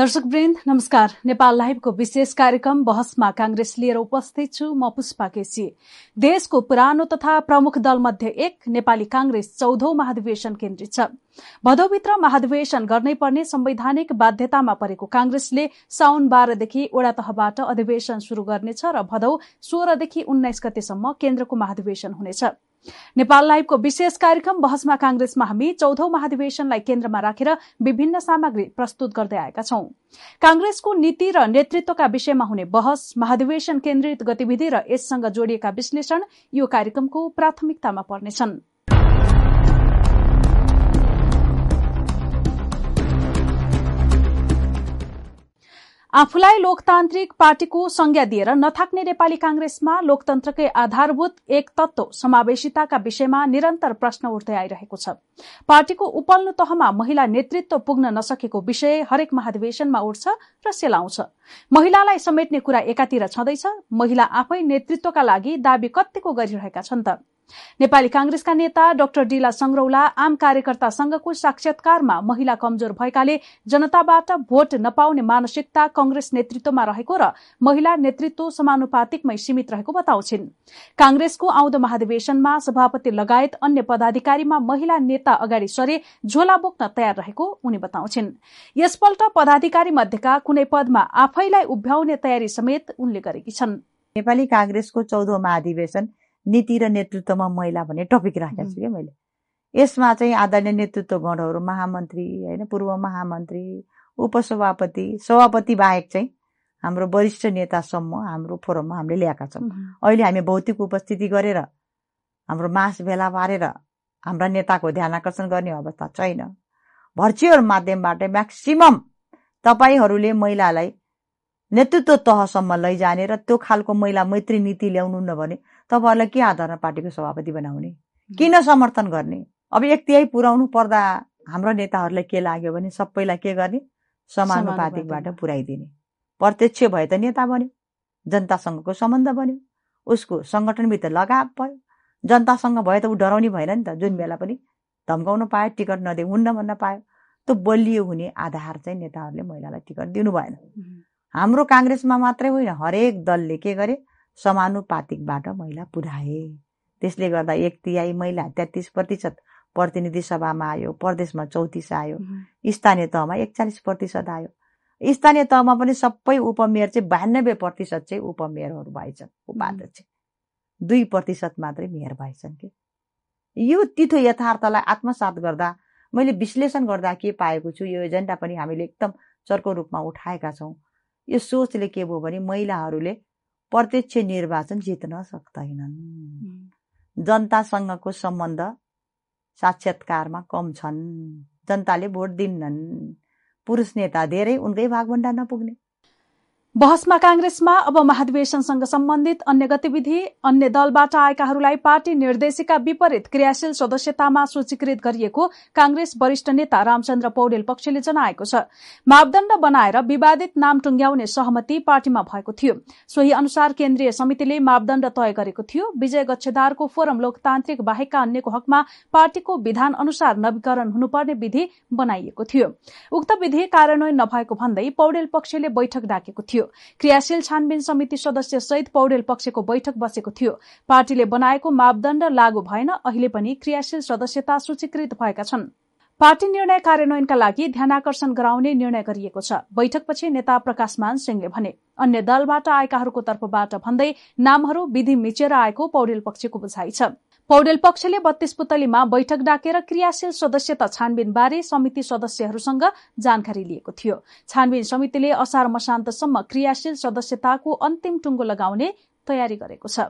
दर्शकवृन्द नमस्कार। नेपाल लाइभको विशेष कार्यक्रम बहसमा कांग्रेस लिएर उपस्थित छु म पुष्पा केसी। देशको पुरानो तथा प्रमुख दल मध्ये एक नेपाली कांग्रेस चौधौं महाधिवेशन केन्द्रित छ। भदौभित्र महाधिवेशन गर्नै पर्ने संवैधानिक बाध्यतामा परेको कांग्रेसले साउन बाह्रदेखि ओडा तहबाट अधिवेशन शुरू गर्नेछ र भदौ सोह्रदेखि उन्नाइस गतेसम्म केन्द्रको महाधिवेशन हुनेछ। नेपाल लाइभको विशेष कार्यक्रम बहसमा कांग्रेसमा हामी चौधौं महाधिवेशनलाई केन्द्रमा राखेर विभिन्न सामग्री प्रस्तुत गर्दै आएका छौं। कांग्रेसको नीति र नेतृत्वका विषयमा हुने बहस महाधिवेशन केन्द्रित गतिविधि र यससँग जोडिएका विश्लेषण यो कार्यक्रमको प्राथमिकतामा पर्नेछन्। आफूलाई लोकतान्त्रिक पार्टीको संज्ञा दिएर नथाक्ने नेपाली कांग्रेसमा लोकतन्त्रकै आधारभूत एक तत्व समावेशिताका विषयमा निरन्तर प्रश्न उठ्दै आइरहेको छ। पार्टीको उपल्लो तहमा महिला नेतृत्व पुग्न नसकेको विषय हरेक महाधिवेशनमा उठ्छ र सेलाउँछ। महिलालाई समेट्ने कुरा एकातिर छँदैछ। महिला आफै नेतृत्वका लागि दावी कतिको गरिरहेका छन् त? नेपाली कांग्रेसका नेता डाक्टर डिला संग्रौला आम कार्यकर्ता संघको साक्षात्कारमा महिला कमजोर भएकाले जनताबाट भोट नपाउने मानसिकता कंग्रेस नेतृत्वमा रहेको र महिला नेतृत्व समानुपातिकमै सीमित रहेको बताउँछिन्। कांग्रेसको आउँदो महाधिवेशनमा सभापति लगायत अन्य पदाधिकारीमा महिला नेता अगाडि सरे झोला बोक्न तयार रहेको उनी बताउँछिन्। यसपल्ट पदाधिकारी मध्येका कुनै पदमा आफैलाई उभ्याउने तयारी समेत उनले गरेकी छन्। नेपाली कांग्रेसको चौधौं महाधिवेशन नीति र नेतृत्वमा महिला भन्ने टपिक राखेको छु क्या मैले। यसमा चाहिँ आदरणीय नेतृत्व गणहरू महामन्त्री होइन पूर्व महामन्त्री उपसभापति सभापति बाहेक चाहिँ हाम्रो वरिष्ठ नेतासम्म हाम्रो फोरममा हामीले ल्याएका छौँ। अहिले हामी भौतिक उपस्थिति गरेर हाम्रो मास भेला पारेर हाम्रा नेताको ध्यान आकर्षण गर्ने अवस्था छैन। भर्चुअल माध्यमबाट म्याक्सिमम तपाईँहरूले महिलालाई नेतृत्व तहसम्म लैजाने र त्यो खालको महिला मैत्री नीति ल्याउनु न भने तपाईँहरूलाई के आधारमा पार्टीको सभापति बनाउने। किन समर्थन गर्ने? अब एक तिहाई पुर्याउनु पर्दा हाम्रो नेताहरूलाई के लाग्यो भने सबैलाई के गर्ने? समानुपातिकबाट पुर्याइदिने। प्रत्यक्ष भए त नेता बन्यो जनतासँगको सम्बन्ध बन्यो उसको सङ्गठनभित्र लगाव भयो जनतासँग भयो त ऊ डराउने भएन नि त जुन बेला पनि धम्काउन पायो टिकट नदे हुन्न भन्न पायो त्यो बलियो हुने आधार चाहिँ नेताहरूले महिलालाई टिकट दिनु भएन। हाम्रो काङ्ग्रेसमा मात्रै होइन हरेक दलले के गरे समानुपातिकबाट महिला पुर्याए त्यसले गर्दा एक तिहाई महिला तेत्तिस प्रतिशत प्रतिनिधि सभामा आयो प्रदेशमा चौतिस आयो स्थानीय तहमा एकचालिस प्रतिशत आयो। स्थानीय तहमा पनि सबै उपमेयर चाहिँ बयानब्बे प्रतिशत चाहिँ उपमेयरहरू भएछन् उपाध्यक्ष। दुई प्रतिशत मात्रै मेयर भएछन् कि? यो तिथो यथार्थलाई आत्मसात गर्दा मैले विश्लेषण गर्दा के पाएको छु यो एजेन्डा पनि हामीले एकदम चर्को रूपमा उठाएका छौँ। यो सोचले के भयो भने महिलाहरूले प्रत्यक्ष निर्वाचन जित्न सक्दैनन्। जनतासँगको सम्बन्ध साक्षात्कारमा कम छन्। जनताले भोट दिन्नन्। पुरुष नेता धेरै उनकै भागभन्डा नपुग्ने। बहसमा कांग्रेसमा अब महाधिवेशनसँग सम्बन्धित अन्य गतिविधि अन्य दलबाट आएकाहरूलाई पार्टी निर्देशिका विपरीत क्रियाशील सदस्यतामा सूचीकृत गरिएको कांग्रेस वरिष्ठ नेता रामचन्द्र पौडेल पक्षले जनाएको छ। मापदण्ड बनाएर विवादित नाम टुंग्याउने सहमति पार्टीमा भएको थियो। सोही अनुसार केन्द्रीय समितिले मापदण्ड तय गरेको थियो। विजय गच्छेदारको फोरम लोकतान्त्रिक बाहेकका अन्यको हकमा पार्टीको विधान अनुसार नवीकरण हुनुपर्ने विधि बनाइएको थियो। उक्त विधि कार्यान्वयन नभएको भन्दै पौडेल पक्षले बैठक डाकेको थियो। थियो। क्रियाशील छानबिन समिति सदस्य सहित पौडेल पक्षको बैठक बसेको थियो। पार्टीले बनाएको मापदण्ड लागू भएन अहिले पनि क्रियाशील सदस्यता सूचीकृत भएका छन्। पार्टी निर्णय कार्यान्वयनका लागि ध्यानकर्षण गराउने निर्णय गरिएको छ। बैठकपछि नेता प्रकाशमान सिंहले भने अन्य दलबाट आएकाहरूको तर्फबाट भन्दै नामहरू विधि मिचेर आएको पौडेल पक्षको बुझाइ छ। पौडेल पक्षले बत्तीस पुतलीमा बैठक डाकेर क्रियाशील सदस्यता छानबिन बारे समिति सदस्यहरूसँग जानकारी लिएको थियो। छानबिन समितिले असार मशान्तसम्म क्रियाशील सदस्यताको अन्तिम टुङ्गो लगाउने तयारी गरेको छ।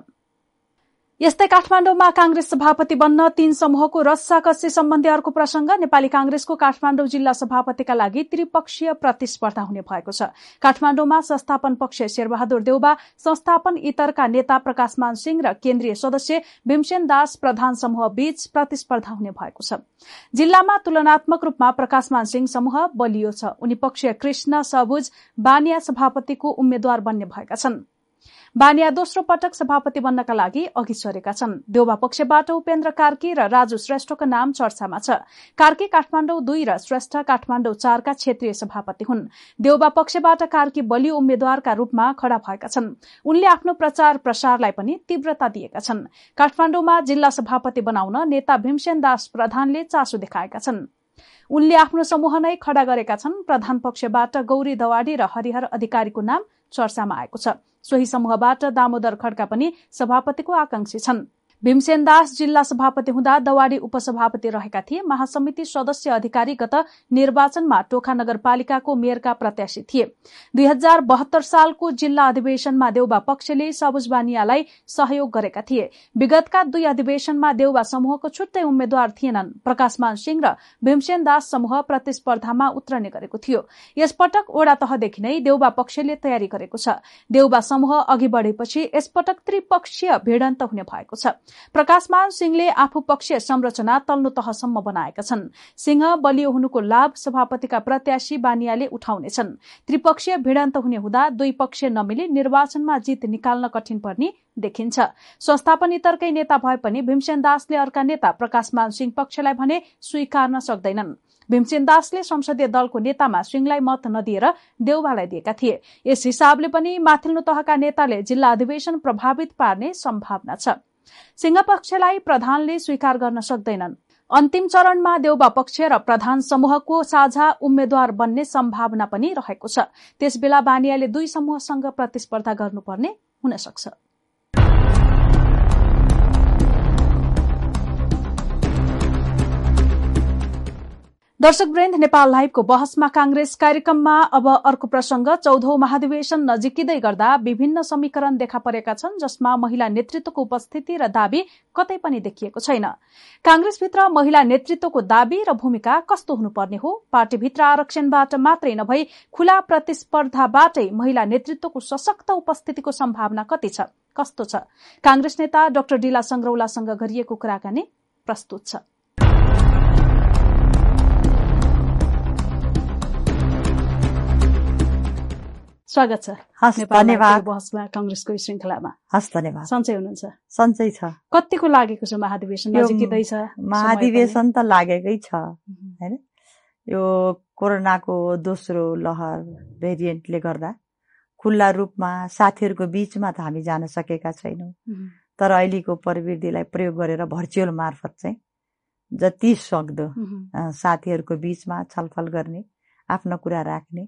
यस्तै काठमाडौँमा कांग्रेस सभापति बन्न तीन समूहको रस्साकस्सी सम्बन्धी अर्को प्रसंग नेपाली कांग्रेसको काठमाडौँ जिल्ला सभापतिका लागि त्रिपक्षीय प्रतिस्पर्धा हुने भएको छ। काठमाडौँमा संस्थापन पक्ष शेरबहादुर देउबा संस्थापन इतरका नेता प्रकाशमान सिंह र केन्द्रीय सदस्य भीमसेन दास प्रधान समूह बीच प्रतिस्पर्धा हुने भएको छ। जिल्लामा तुलनात्मक रूपमा प्रकाशमान सिंह समूह बलियो छ। उनी पक्षीय कृष्ण सबुज बानिया सभापतिको उम्मेद्वार बन्ने भएका छनृ। बानिया दोस्रो पटक सभापति बन्नका लागि अघि सरेका छन्। देउबा पक्षबाट उपेन्द्र कार्की र राजु श्रेष्ठको नाम चर्चामा छ। कार्की काठमाडौँ दुई र श्रेष्ठ काठमाडौँ चारका क्षेत्रीय सभापति हुन्। देउबा पक्षबाट कार्की बलियो उम्मेद्वारका रूपमा खड़ा भएका छन्। उनले आफ्नो प्रचार प्रसारलाई पनि तीव्रता दिएका छन्। काठमाडौँमा जिल्ला सभापति बनाउन नेता भीमसेन दास प्रधानले चासो देखाएका छन्। उनले आफ्नो समूह नै खड़ा गरेका छन्। प्रधान पक्षबाट गौरी दवाडी र हरिहर अधिकारीको नाम चर्चामा आएको छ। सोही समूहबाट दामोदर खड्का पनि सभापतिको आकांक्षी छन्। भीमसेन दास जिल्ला सभापति हुँदा दवाडी उपसभापति रहेका थिए। महासमिति सदस्य अधिकारी गत निर्वाचनमा टोखा नगरपालिकाको मेयरका प्रत्याशी थिए। दुई हजार बहत्तर सालको जिल्ला अधिवेशनमा देउबा पक्षले सबुज बानियालाई सहयोग गरेका थिए। विगतका दुई अधिवेशनमा देउबा समूहको छुट्टै उम्मेद्वार थिएनन्। प्रकाशमान सिंह र भीमसेन दास समूह प्रतिस्पर्धामा उत्रने गरेको थियो। यसपटक ओडा तहदेखि नै देउबा पक्षले तयारी गरेको छ। देउबा समूह अघि बढेपछि यसपटक त्रिपक्षीय भिडन्त हुने भएको छ। प्रकाशमान सिंहले आफू पक्षीय संरचना तल्लो तहसम्म बनाएका छन्। सिंह बलियो हुनुको लाभ सभापतिका प्रत्याशी बानियाले उठाउनेछन्। त्रिपक्षीय भिडान्त हुने हुँदा दुई पक्ष नमिली निर्वाचनमा जित निकाल्न कठिन पर्ने देखिन्छ। संस्थापन इतरकै नेता भए पनि भीमसेन दासले अर्का नेता प्रकाशमान सिंह पक्षलाई भने स्वीकार्न सक्दैनन्। भीमसेन दासले संसदीय दलको नेतामा सिंहलाई मत नदिएर देउबालाई दिएका थिए। यस हिसाबले पनि माथिल्लो तहका नेताले जिल्ला अधिवेशन प्रभावित पार्ने सम्भावना छ। सिंह पक्षलाई प्रधानले स्वीकार गर्न सक्दैनन्। अन्तिम चरणमा देउबा पक्ष र प्रधान समूहको साझा उम्मेद्वार बन्ने सम्भावना पनि रहेको छ। त्यसबेला बानियाले दुई समूहसँग प्रतिस्पर्धा गर्नुपर्ने हुन सक्छ। दर्शक वृन्द नेपाल लाइभको बहसमा कांग्रेस कार्यक्रममा अब अर्को प्रसंग। चौधौं महाधिवेशन नजिकिँदै गर्दा विभिन्न समीकरण देखा परेका छन् जसमा महिला नेतृत्वको उपस्थिति र दावी कतै पनि देखिएको छैन। कांग्रेसभित्र महिला नेतृत्वको दावी र भूमिका कस्तो हुनुपर्ने हो? पार्टीभित्र आरक्षणबाट मात्रै नभई खुला प्रतिस्पर्धाबाटै महिला नेतृत्वको सशक्त उपस्थितिको सम्भावना कति छ? कस्तो छ? कांग्रेस नेता डाक्टर डिला संग्रौलासँग गरिएको कुराकानी प्रस्तुत छ। स्वागत छ। धन्यवाद। बहसमा कंग्रेसको श्रृङ्खलामा। हस् धन्यवाद। सन्चै हुनुहुन्छ। सन्चै छ। कतिको लागेको छ महाधिवेशन? नजिकै महाधिवेशन त लागेकै छ होइन? यो कोरोनाको दोस्रो लहर भेरिएन्टले गर्दा खुल्ला रूपमा साथीहरूको बिचमा त हामी जान सकेका छैनौँ। तर अहिलेको प्रविधिलाई प्रयोग गरेर भर्चुअल मार्फत चाहिँ जति सक्दो साथीहरूको बिचमा छलफल गर्ने आफ्नो कुरा राख्ने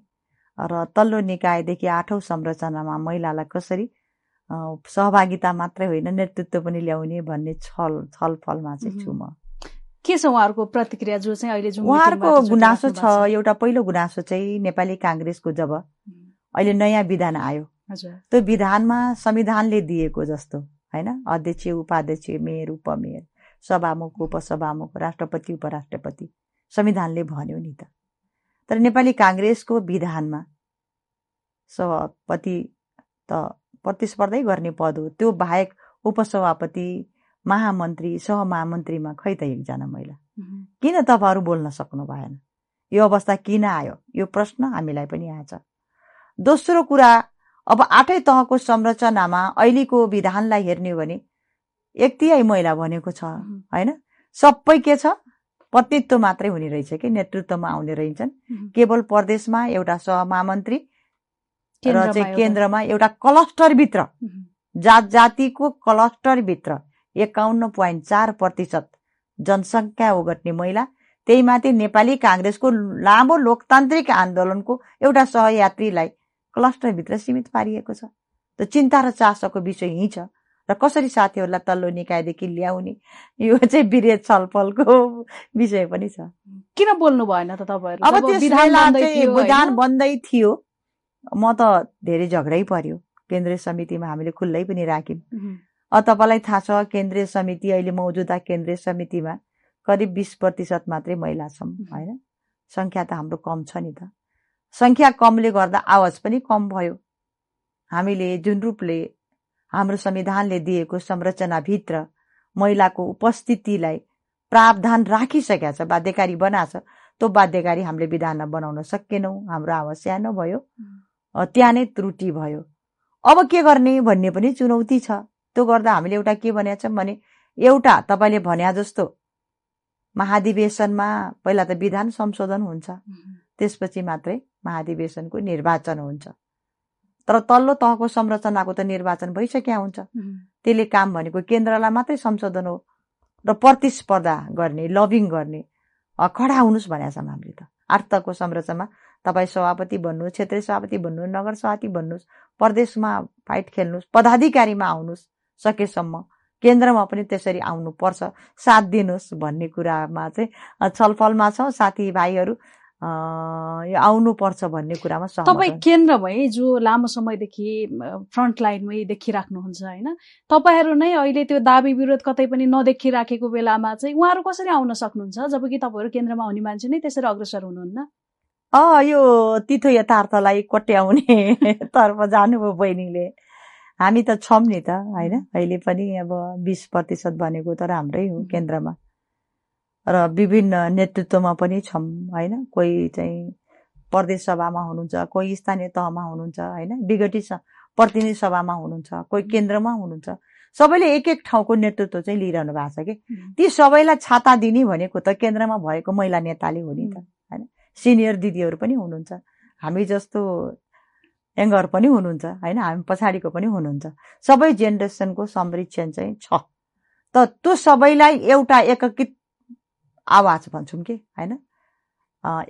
र तल्लो निकायदेखि आठौँ संरचनामा महिलालाई कसरी सहभागिता मात्रै होइन नेतृत्व पनि ल्याउने भन्ने छल छलफलमा चाहिँ छु म। के छ उहाँहरूको प्रतिक्रिया जो चाहिँ अहिले उहाँहरूको गुनासो छ एउटा पहिलो गुनासो चाहिँ नेपाली काङ्ग्रेसको जब अहिले नयाँ विधान आयो। त्यो विधानमा संविधानले दिएको जस्तो होइन? अध्यक्ष उपाध्यक्ष मेयर उपमेयर सभामुख उपसभामुख राष्ट्रपति उपराष्ट्रपति संविधानले भन्यो नि त। तर नेपाली काङ्ग्रेसको विधानमा। सभापति त प्रतिस्पर्धै गर्ने पद हो। त्यो बाहेक उपसभापति महामन्त्री सहमहामन्त्रीमा खै त एकजना महिला? किन तपाईँहरू बोल्न सक्नु भएन? यो अवस्था किन आयो? यो प्रश्न हामीलाई पनि आएछ। दोस्रो कुरा अब आठै तहको संरचनामा अहिलेको विधानलाई हेर्ने हो भने एक तिहाई महिला भनेको छ होइन? सबै के छ? पतित्व मात्रै हुने रहेछ कि नेतृत्वमा आउने रहेछन् केवल प्रदेशमा एउटा सहमहामन्त्री र चाहिँ केन्द्रमा एउटा क्लस्टरभित्र जात जातिको क्लस्टरभित्र एकाउन्न पोइन्ट चार प्रतिशत जनसङ्ख्या ओगट्ने महिला त्यही माथि नेपाली काङ्ग्रेसको लामो लोकतान्त्रिक आन्दोलनको एउटा सहयात्रीलाई क्लस्टरभित्र सीमित पारिएको छ। त चिन्ता र चासोको विषय यहीँ छ। र कसरी साथीहरूलाई तल्लो निकायदेखि ल्याउने? यो चाहिँ विरेद छलफलको विषय पनि छ। किन बोल्नु भएन त तपाईँहरू? अब त्यो विधान बन्दै थियो म त धेरै झगडै पर्यो। केन्द्रीय समितिमा हामीले खुल्लै पनि राख्यौँ। अब तपाईँलाई थाहा छ केन्द्रीय समिति अहिले मौजुदा केन्द्रीय समितिमा करिब बिस प्रतिशत मात्रै महिला छौँ होइन? सङ्ख्या त हाम्रो कम छ नि त। सङ्ख्या कमले गर्दा आवाज पनि कम भयो। हामीले जुन रूपले हाम्रो संविधानले दिएको संरचनाभित्र महिलाको उपस्थितिलाई प्रावधान राखिसकेका छ बाध्यकारी बनाएको छ त्यो बाध्यकारी हामीले विधानमा बनाउन सकेनौँ। हाम्रो आवाज सानो भयो त्यहाँ नै त्रुटि भयो। अब के गर्ने भन्ने पनि चुनौती छ। त्यो गर्दा हामीले एउटा के भनेका छौँ भने एउटा तपाईँले भने जस्तो महाधिवेशनमा पहिला त विधान संशोधन हुन्छ त्यसपछि मात्रै महाधिवेशनको निर्वाचन हुन्छ। तर तल्लो तहको संरचनाको त निर्वाचन भइसक्या हुन्छ। त्यसले काम भनेको केन्द्रलाई मात्रै संशोधन हो र प्रतिस्पर्धा गर्ने लबिङ गर्ने खडा हुनुहोस् भनेका छौँ हामीले त। तहको संरचनामा तपाईँ सभापति भन्नुहोस् क्षेत्रीय सभापति भन्नुहोस् नगर सभापति भन्नुहोस् प्रदेशमा फाइट खेल्नुहोस् पदाधिकारीमा आउनुहोस् सकेसम्म केन्द्रमा पनि त्यसरी आउनुपर्छ साथ दिनुहोस् भन्ने कुरामा चाहिँ छलफलमा छ साथीभाइहरू। यो आउनुपर्छ भन्ने कुरामा तपाईँ केन्द्रमै जो लामो समयदेखि फ्रन्ट लाइनमै देखिराख्नुहुन्छ होइन? तपाईँहरू नै अहिले त्यो दाबी विरोध कतै पनि नदेखिराखेको बेलामा चाहिँ उहाँहरू कसरी आउन सक्नुहुन्छ? जबकि तपाईँहरू केन्द्रमा आउने मान्छे नै त्यसरी अग्रसर हुनुहुन्न। अँ यो तिथो यथार्थलाई कोट्याउने तर्फ जानुभयो बहिनीले। हामी त छौँ नि त होइन? अहिले पनि अब बिस प्रतिशत भनेको त राम्रै हो केन्द्रमा। र विभिन्न नेतृत्वमा पनि छौँ होइन? कोही चाहिँ प्रदेश सभामा हुनुहुन्छ कोही स्थानीय तहमा हुनुहुन्छ होइन? विघटी प्रतिनिधि सभामा हुनुहुन्छ कोही केन्द्रमा हुनुहुन्छ। सबैले एक एक ठाउँको नेतृत्व चाहिँ लिइरहनु भएको छ कि? ती सबैलाई छाता दिने भनेको त केन्द्रमा भएको महिला नेताले हो नि त होइन? सिनियर दिदीहरू पनि हुनुहुन्छ हामी जस्तो यङ्गर पनि हुनुहुन्छ होइन? हामी पछाडिको पनि हुनुहुन्छ। सबै जेनेरेसनको संरक्षण चाहिँ छ। त त्यो सबैलाई एउटा एकीकृत आवाज भन्छौँ कि होइन?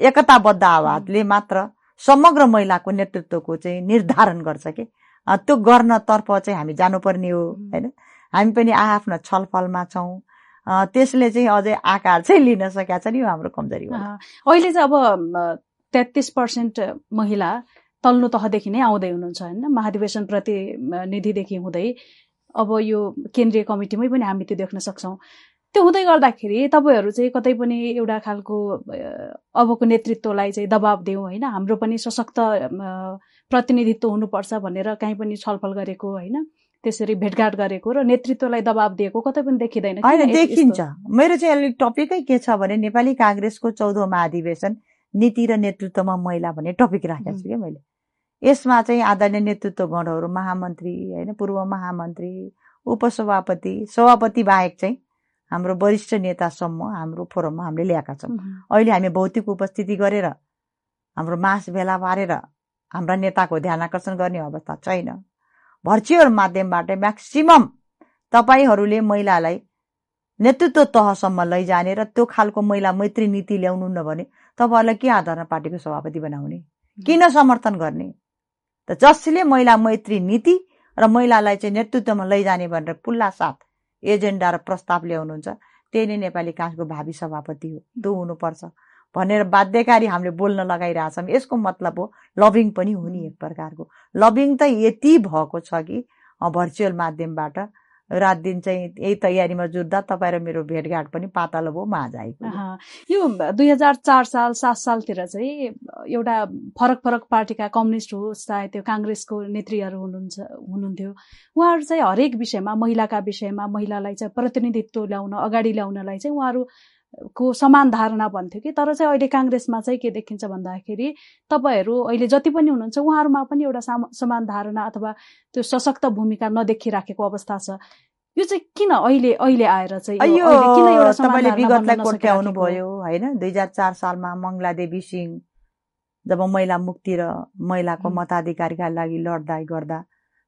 एकताबद्ध आवाजले मात्र समग्र महिलाको नेतृत्वको चाहिँ निर्धारण गर्छ कि। त्यो गर्नतर्फ चाहिँ हामी जानुपर्ने हो होइन? हामी पनि आआफ्नो छलफलमा छौँ। त्यसले चाहिँ अझै आकार चाहिँ लिन सकेका छ नि यो हाम्रो कमजोरी हो। अहिले चाहिँ अब तेत्तिस पर्सेन्ट महिला तल्लो तहदेखि नै आउँदै हुनुहुन्छ होइन? महाधिवेशन प्रतिनिधिदेखि हुँदै। अब यो केन्द्रीय कमिटीमै पनि हामी त्यो देख्न सक्छौँ। त्यो हुँदै गर्दाखेरि तपाईँहरू चाहिँ कतै पनि एउटा खालको अबको नेतृत्वलाई चाहिँ दबाब दिउँ होइन? हाम्रो पनि सशक्त प्रतिनिधित्व हुनुपर्छ भनेर काहीँ पनि छलफल गरेको होइन? त्यसरी भेटघाट गरेको र नेतृत्वलाई दबाब दिएको कतै पनि देखिँदैन देखिन्छ। मेरो चाहिँ अलिक टपिकै के छ भने नेपाली काङ्ग्रेसको चौधौँ महाधिवेशन नीति र नेतृत्वमा महिला भन्ने टपिक राखेको छु क्या मैले। यसमा चाहिँ आदरणीय नेतृत्व गणहरू महामन्त्री होइन पूर्व महामन्त्री उपसभापति सभापति बाहेक चाहिँ हाम्रो वरिष्ठ नेतासम्म हाम्रो फोरममा हामीले ल्याएका छौँ। अहिले हामी भौतिक उपस्थिति गरेर हाम्रो मास भेला पारेर हाम्रा नेताको ध्यान आकर्षण गर्ने अवस्था छैन। भर्चुअल माध्यमबाट म्याक्सिमम तपाईँहरूले महिलालाई नेतृत्व तहसम्म लैजाने र त्यो खालको महिला मैत्री नीति ल्याउनु भने तपाईँहरूलाई के आधारमा पार्टीको सभापति बनाउने? किन समर्थन गर्ने? त जसले महिला मैत्री नीति र महिलालाई चाहिँ नेतृत्वमा लैजाने भनेर खुल्ला साथ एजेन्डा र प्रस्ताव ल्याउनुहुन्छ। त्यही नै नेपाली काङ्ग्रेसको भावी सभापति हो। त्यो हुनुपर्छ भनेर बाध्यकारी हामीले बोल्न लगाइरहेछौँ। यसको मतलब हो लभिङ पनि हो एक प्रकारको। लभिङ त यति भएको छ कि भर्चुअल माध्यमबाट रात दिन चाहिँ यही तयारीमा जुट्दा तपाईँ र मेरो भेटघाट पनि पातलो भयो माझ आएको यो दुई हजार चार साल सात सालतिर चाहिँ एउटा फरक फरक पार्टीका कम्युनिस्ट होस् चाहे त्यो काङ्ग्रेसको नेत्रीहरू हुनुहुन्छ हुनुहुन्थ्यो। उहाँहरू चाहिँ हरेक विषयमा महिलाका विषयमा महिलालाई चाहिँ प्रतिनिधित्व ल्याउन अगाडि ल्याउनलाई चाहिँ उहाँहरू को समान धारणा भन्थ्यो कि? तर चाहिँ अहिले काङ्ग्रेसमा चाहिँ के देखिन्छ भन्दाखेरि तपाईँहरू अहिले जति पनि हुनुहुन्छ उहाँहरूमा पनि एउटा समान धारणा अथवा त्यो सशक्त भूमिका नदेखिराखेको अवस्था छ। यो चाहिँ किन अहिले अहिले आएर चाहिँ तपाईँले विगतलाई कोट्याउनु भयो होइन? दुई हजार चार सालमा मङ्गला देवी सिंह जब महिला मुक्ति र महिलाको मताधिकारका लागि लड्दै गर्दा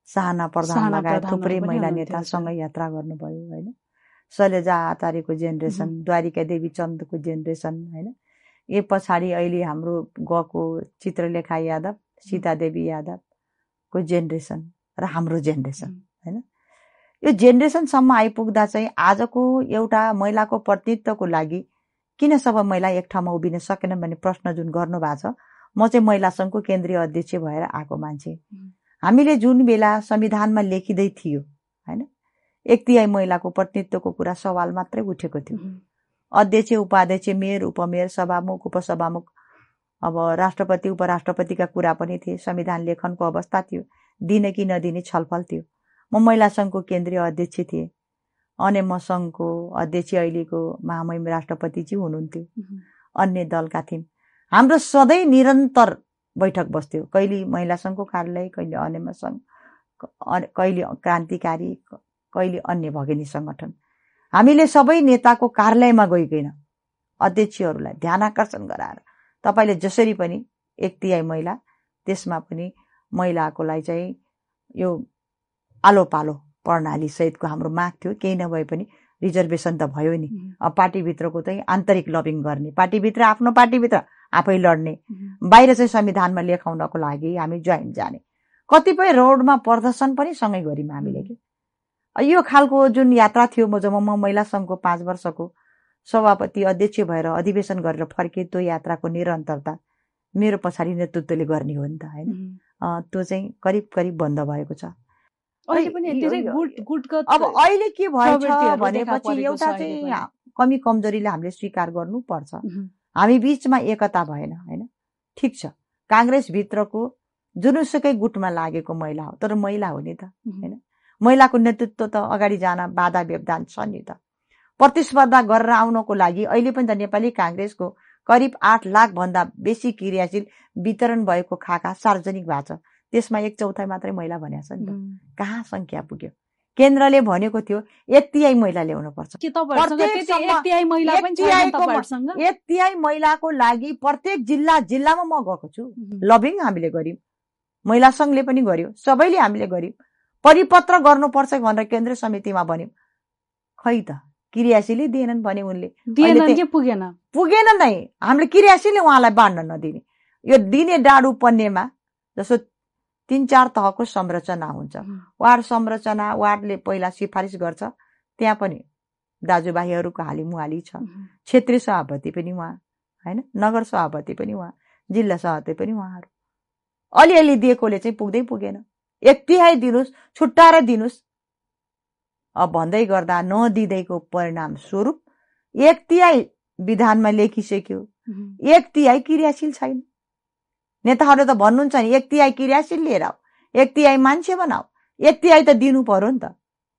साहना प्रधान लगायत थुप्रै महिला नेतासँगै यात्रा गर्नुभयो होइन? शैलजा आचार्यको जेनेरेसन द्वारिका देवी चन्दको जेनेरेसन होइन? ए पछाडि अहिले हाम्रो गएको चित्रलेखा यादव सीता देवी यादवको जेनेरेसन र हाम्रो जेनेरेसन होइन? यो जेनेरेसनसम्म आइपुग्दा चाहिँ आजको एउटा महिलाको प्रतिनिधित्वको लागि किन सब महिला एक ठाउँमा उभिन सकेन भन्ने प्रश्न जुन गर्नु भएको छ म चाहिँ महिला सङ्घको केन्द्रीय अध्यक्ष भएर आएको मान्छे। हामीले जुन बेला संविधानमा लेखिँदै थियो होइन? एक तिहाई महिलाको प्रतिनिधित्वको कुरा सवाल मात्रै उठेको थियो। अध्यक्ष उपाध्यक्ष मेयर उपमेयर सभामुख उपसभामुख अब राष्ट्रपति उपराष्ट्रपतिका कुरा पनि थिए। संविधान लेखनको अवस्था थियो। दिने कि नदिने छलफल थियो। म महिला सङ्घको केन्द्रीय अध्यक्ष थिएँ। अनि म सङ्घको अध्यक्ष अहिलेको महामहिम राष्ट्रपतिजी हुनुहुन्थ्यो। अन्य दलका थियौँ हाम्रो सधैँ निरन्तर बैठक बस्थ्यो। कहिले महिला सङ्घको कार्यालय कहिले अन्य सङ्घ कहिले क्रान्तिकारी कहिले अन्य भगिनी सङ्गठन। हामीले सबै नेताको कार्यालयमा गइकन अध्यक्षहरूलाई ध्यान आकर्षण गराएर तपाईँले जसरी पनि एक तिहाई महिला त्यसमा पनि महिलाकोलाई चाहिँ यो आलो पालो प्रणाली सहितको हाम्रो माग थियो। केही नभए पनि रिजर्भेसन त भयो नि। अब पार्टीभित्रको चाहिँ आन्तरिक लबिङ गर्ने। पार्टीभित्र आफ्नो पार्टीभित्र आफै लड्ने। बाहिर चाहिँ संविधानमा लेखाउनको लागि हामी जोइन्ट जाने। कतिपय रोडमा प्रदर्शन पनि सँगै गऱ्यौँ हामीले कि। यो खालको जुन यात्रा थियो म जब म महिला सङ्घको पाँच वर्षको सभापति अध्यक्ष भएर अधिवेशन गरेर फर्केँ त्यो यात्राको निरन्तरता मेरो पछाडि नेतृत्वले गर्ने हो नि त होइन? त्यो चाहिँ करिब करिब बन्द भएको छ। अब अहिले के भएछ भनेपछि एउटा चाहिँ कमी कमजोरीले हामीले स्वीकार गर्नुपर्छ। हामी बिचमा एकता भएन होइन? ठिक छ। काङ्ग्रेसभित्रको जुनसुकै गुटमा लागेको महिला हो तर महिला हो नि त होइन? महिलाको नेतृत्व त अगाडि जान बाधा व्यवधान छ नि त। प्रतिस्पर्धा गरेर आउनको लागि अहिले पनि त नेपाली काङ्ग्रेसको करिब आठ लाख भन्दा बेसी क्रियाशील वितरण भएको खाका सार्वजनिक भएको छ। त्यसमा एक चौथाइ मात्रै महिला भनेको छ नि त। कहाँ सङ्ख्या पुग्यो? केन्द्रले भनेको थियो एक तिहाई महिला ल्याउनु पर्छ। एक तिहाई महिलाको लागि प्रत्येक जिल्ला जिल्लामा म गएको छु। लबिङ हामीले गर्यौँ महिला सङ्घले पनि गर्यो सबैले हामीले गर्यौँ परिपत्र गर्नुपर्छ भनेर केन्द्रीय समितिमा भन्यौँ। खै त क्रियाशीलै दिएनन् भने उनले। पुगेन? पुगेन नै। हामीले क्रियाशीलै उहाँलाई बाँड्न नदिने। यो दिने डाडु पन्नेमा जस्तो तिन चार तहको संरचना हुन्छ। वार्ड संरचना वार्डले पहिला सिफारिस गर्छ। त्यहाँ पनि दाजुभाइहरूको हालिमुहाली छ। क्षेत्रीय सभापति पनि उहाँ होइन? नगर सभापति पनि उहाँ जिल्ला सभापति पनि उहाँहरू। अलिअलि दिएकोले चाहिँ पुग्दै पुगेन। एक तिहाई दिनुहोस् छुट्टाएर दिनुहोस् अब भन्दै गर्दा नदिँदैको परिणाम स्वरूप एक तिहाई विधानमा लेखिसक्यो। एक तिहाई क्रियाशील छैन। नेताहरूले त भन्नुहुन्छ नि एक तिहाई क्रियाशील लिएर आऊ एक तिहाई मान्छे बनाऊ एक तिहाई त दिनु पर्यो नि त।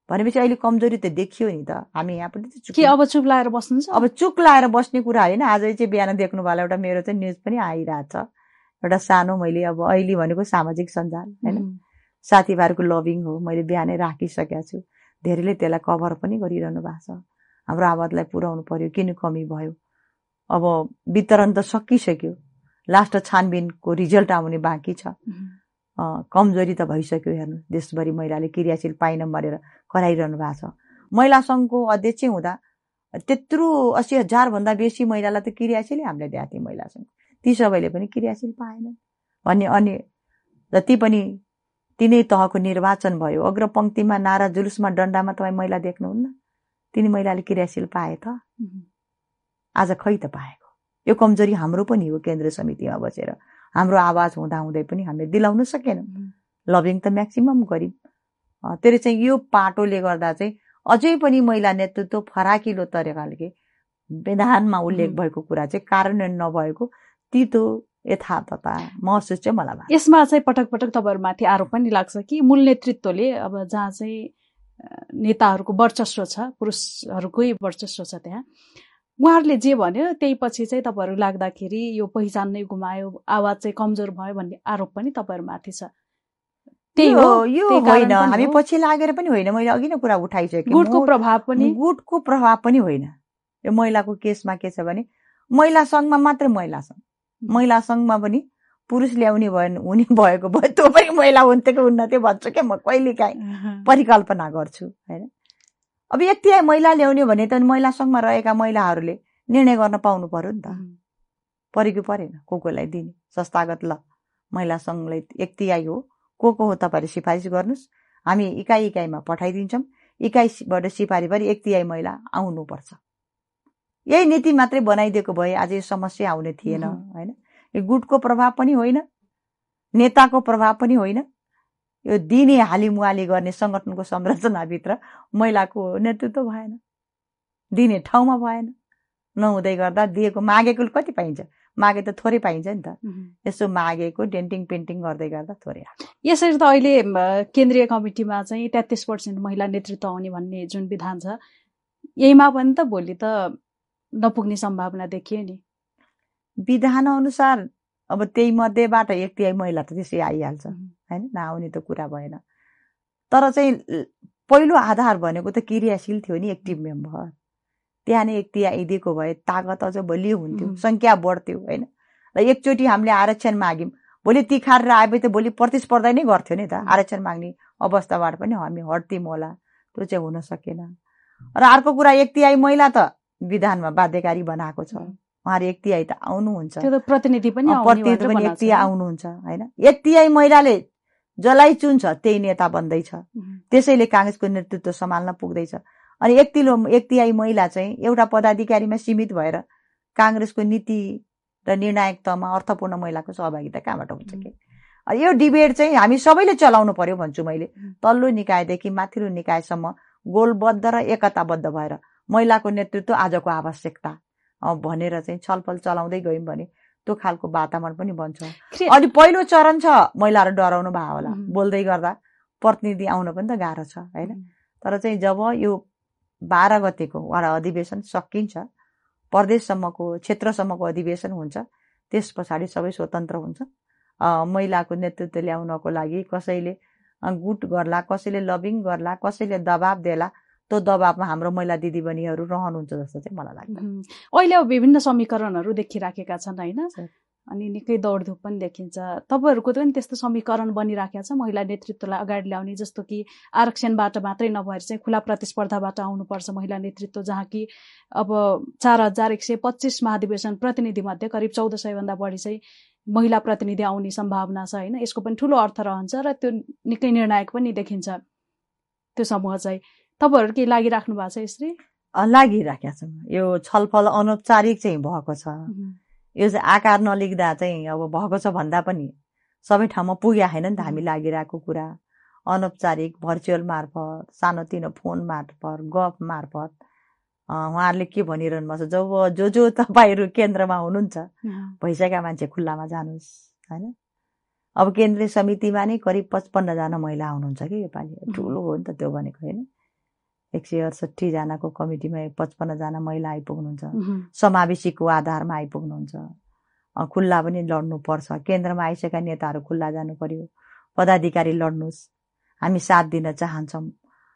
भनेपछि अहिले कमजोरी त देखियो नि त। हामी यहाँ पनि के अब चुप लाएर बस्नु अब चुक लाएर बस्ने कुरा होइन। आज चाहिँ बिहान देख्नु भयो एउटा मेरो चाहिँ न्युज पनि आइरहेछ। एउटा सानो मैले अब अहिले भनेको सामाजिक सञ्जाल होइन? साथीभाइहरूको लभिङ हो मैले बिहानै राखिसकेको छु। धेरैले त्यसलाई कभर पनि गरिरहनु भएको छ। हाम्रो आवाजलाई पुर्याउनु पर्यो किन कमी भयो? अब वितरण त सकिसक्यो। लास्ट छानबिनको रिजल्ट आउने बाँकी छ। कमजोरी त भइसक्यो हेर्नु। देशभरि महिलाले क्रियाशील पाइन मरेर कराइरहनु भएको छ। महिला सङ्घको अध्यक्ष हुँदा त्यत्रो अस्सी हजारभन्दा बेसी महिलालाई त क्रियाशीलै हामीले दिएको थियौँ महिला सङ्घ। ती सबैले पनि क्रियाशील पाएनन्। भन्ने अन्य जति पनि तिनै तहको निर्वाचन भयो। अग्रपङ्क्तिमा नारा जुलुसमा डन्डामा तपाईँ महिला देख्नुहुन्न? तिनी महिलाले क्रियाशील पाए त? आज खै त पाएको? यो कमजोरी हाम्रो पनि हो केन्द्र समितिमा बसेर। हाम्रो आवाज हुँदा हुँदै पनि हामीले दिलाउन सकेनौँ। लभिङ त म्याक्सिमम् गऱ्यौँ त्यसले चाहिँ यो पाटोले गर्दा चाहिँ अझै पनि महिला नेतृत्व फराकिलो तरिकाले विधानमा उल्लेख भएको कुरा चाहिँ कार्यान्वयन नभएको। तितो यथार्थता महसुस चाहिँ मलाई यसमा चाहिँ पटक पटक तपाईँहरूमाथि आरोप पनि लाग्छ कि मूल नेतृत्वले अब जहाँ चाहिँ नेताहरूको वर्चस्व छ पुरुषहरूकै वर्चस्व छ त्यहाँ। उहाँहरूले जे भन्यो त्यही पछि चाहिँ तपाईँहरू लाग्दाखेरि यो पहिचान नै गुमायो आवाज चाहिँ कमजोर भयो भन्ने आरोप पनि तपाईँहरूमाथि छ। त्यही हो यो होइन। हामी पछि लागेर पनि होइन मैले अघि नै कुरा उठाइसकेँ। गुटको प्रभाव पनि। गुटको प्रभाव पनि होइन। यो महिलाको केसमा के छ भने महिला सङ्घमा मात्रै महिला सङ्घ। महिला सङ्घमा पनि पुरुष ल्याउने भयो हुने भएको भए त्यो पनि महिला हुन्थ्यो कि हुन्नथ्यो भन्छु क्या म कहिले काहीँ परिकल्पना गर्छु होइन? अब यति महिला ल्याउने भने त महिला सङ्घमा रहेका महिलाहरूले निर्णय गर्न पाउनु पर्यो नि त। परेको परेन को कोलाई दिने? संस्थागत ल महिला सङ्घलाई एक तिहाई हो को को हो तपाईँहरूले सिफारिस गर्नुहोस् हामी इकाइ इकाइमा पठाइदिन्छौँ इकाइबाट सिफारिस गरी एक तिहाई महिला आउनुपर्छ। यही नीति मात्रै बनाइदिएको भए आज यो समस्या आउने थिएन होइन? यो गुटको प्रभाव पनि होइन नेताको प्रभाव पनि होइन। यो दिने हालिमुहाली गर्ने सङ्गठनको संरचनाभित्र महिलाको नेतृत्व भएन दिने ठाउँमा भएन। नहुँदै गर्दा दिएको मागेको कति पाइन्छ? मागे त थोरै पाइन्छ नि त। यसो मागेको डेन्टिङ पेन्टिङ गर्दै गर्दा थोरै यसरी त अहिले केन्द्रीय कमिटीमा चाहिँ तेत्तिस पर्सेन्ट महिला नेतृत्व आउने भन्ने जुन विधान छ यहीमा पनि त भोलि त नपुग्ने सम्भावना देखियो नि। विधान अनुसार अब त्यही मध्येबाट एक तिहाई महिला त त्यसै आइहाल्छ होइन? नआउने त कुरा भएन। तर चाहिँ पहिलो आधार भनेको त क्रियाशील थियो नि एक्टिभ मेम्बर। त्यहाँ नै एक दिएको भए तागत अझ बलियो हुन्थ्यो सङ्ख्या बढ्थ्यो होइन? र एकचोटि हामीले आरक्षण माग्यौँ। भोलि तिखारेर आएपछि त भोलि प्रतिस्पर्धा नै गर्थ्यो नि त। आरक्षण माग्ने अवस्थाबाट पनि हामी हट्थ्यौँ होला। त्यो चाहिँ हुन सकेन। र अर्को कुरा एक तिहाई महिला त विधानमा बाध्यकारी बनाएको छ। उहाँहरू एक तिहाई त आउनुहुन्छ। प्रतिनिधि पनि प्रतिनिधि पनि एक तिहाई आउनुहुन्छ होइन? एक तिहाई महिलाले जसलाई चुन्छ त्यही नेता बन्दैछ। त्यसैले काङ्ग्रेसको नेतृत्व सम्हाल्न पुग्दैछ। अनि एक तिलो एक तिहाई महिला चाहिँ एउटा पदाधिकारीमा सीमित भएर काङ्ग्रेसको नीति र निर्णायक तहमा अर्थपूर्ण महिलाको सहभागिता कहाँबाट हुन्छ कि? यो डिबेट चाहिँ हामी सबैले चलाउनु पर्यो भन्छु मैले। तल्लो निकायदेखि माथिल्लो निकायसम्म गोलबद्ध र एकताबद्ध भएर महिलाको नेतृत्व आजको आवश्यकता। भनेर चाहिँ छलफल चलाउँदै गयौँ भने त्यो खालको वातावरण पनि बन्छ। अनि पहिलो चरण छ महिलाहरू डराउनु भयो होला। बोल्दै गर्दा प्रतिनिधि आउन पनि त गाह्रो छ होइन? तर चाहिँ जब यो बाह्र गतेको वाडा अधिवेशन सकिन्छ प्रदेशसम्मको क्षेत्रसम्मको अधिवेशन हुन्छ त्यस पछाडि सबै स्वतन्त्र हुन्छ। महिलाको नेतृत्व ल्याउनको लागि कसैले गुट गर्ला कसैले लबिङ गर्ला कसैले दबाब देला त्यो दबाबमा हाम्रो महिला दिदीबहिनीहरू रहनुहुन्छ जस्तो चाहिँ मलाई लाग्छ। अहिले अब विभिन्न समीकरणहरू देखिराखेका छन् होइन? अनि निकै दौडधुप पनि देखिन्छ। तपाईँहरूको पनि त्यस्तो समीकरण बनिराखेको छ महिला नेतृत्वलाई अगाडि ल्याउने जस्तो कि आरक्षणबाट मात्रै नभएर चाहिँ खुला प्रतिस्पर्धाबाट आउनुपर्छ महिला नेतृत्व जहाँ कि अब चार हजार एक सय पच्चिस महाधिवेशन प्रतिनिधि मध्ये करिब चौध सयभन्दा बढी चाहिँ महिला प्रतिनिधि आउने सम्भावना छ होइन? यसको पनि ठुलो अर्थ रहन्छ र त्यो निकै निर्णायक पनि देखिन्छ। त्यो समूह चाहिँ तपाईँहरू के लागिराख्नु भएको छ यसरी? लागिराखेका छौँ। यो छलफल अनौपचारिक चाहिँ भएको छ। यो चाहिँ आकार नलिख्दा चाहिँ अब भएको छ भन्दा पनि सबै ठाउँमा पुग्या छैन नि त हामी लागिरहेको कुरा। अनौपचारिक भर्चुअल मार्फत सानोतिनो फोन मार्फत गफ मार्फत। उहाँहरूले के भनिरहनु भएको छ? जब जो जो तपाईँहरू केन्द्रमा हुनुहुन्छ भइसकेका मान्छे खुल्लामा जानुहोस् होइन? अब केन्द्रीय समितिमा नै करिब पचपन्नजना महिला हुनुहुन्छ कि योपालि। ठुलो हो नि त त्यो भनेको होइन? एक सय अडसट्ठीजनाको कमिटीमा पचपन्नजना महिला आइपुग्नुहुन्छ। समावेशीको आधारमा आइपुग्नुहुन्छ। खुल्ला पनि लड्नुपर्छ। केन्द्रमा आइसकेका नेताहरू खुल्ला जानु पर्यो पदाधिकारी लड्नुहोस् हामी साथ दिन चाहन्छौँ।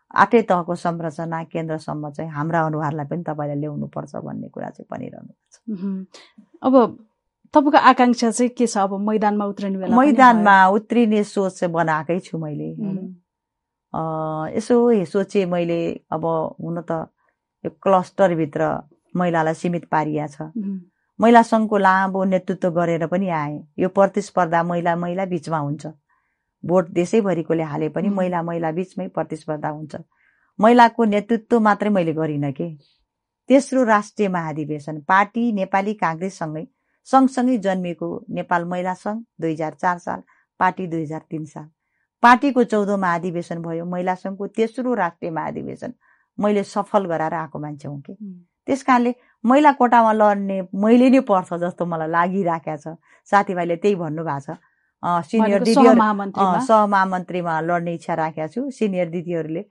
आठै तहको संरचना केन्द्रसम्म चाहिँ हाम्रा अनुहारलाई पनि तपाईँले ल्याउनु पर्छ भन्ने कुरा चाहिँ भनिरहनु छ। अब तपाईँको आकाङ्क्षा चाहिँ के छ? अब मैदानमा उत्रिने मैदानमा उत्रिने सोच चाहिँ बनाएकै छु मैले। यसो सोचेँ मैले अब हुन त यो क्लस्टरभित्र महिलालाई सीमित पारिया छ। महिला सङ्घको लामो नेतृत्व गरेर पनि आए। यो प्रतिस्पर्धा महिला महिला बिचमा हुन्छ। भोट देशैभरिकोले हाले पनि महिला महिला बिचमै प्रतिस्पर्धा हुन्छ। महिलाको नेतृत्व मात्रै मैले गरिनँ के? तेस्रो राष्ट्रिय महाधिवेशन पार्टी नेपाली काङ्ग्रेससँगै सँगसँगै जन्मिएको नेपाल महिला सङ्घ दुई हजार चार साल पार्टी दुई हजार तिन साल। पार्टीको चौधौँ महाधिवेशन भयो महिला सङ्घको तेस्रो राष्ट्रिय महाधिवेशन। मैले सफल गराएर आएको मान्छे हुँ कि। त्यस कारणले महिला कोटामा लड्ने मैले नै पर्छ जस्तो मलाई लागिराखेको छ। साथीभाइले त्यही भन्नुभएको छ। सिनियर दिदीहरू सहमहामन्त्रीमा? लड्ने इच्छा राखेको छु। सिनियर दिदीहरूले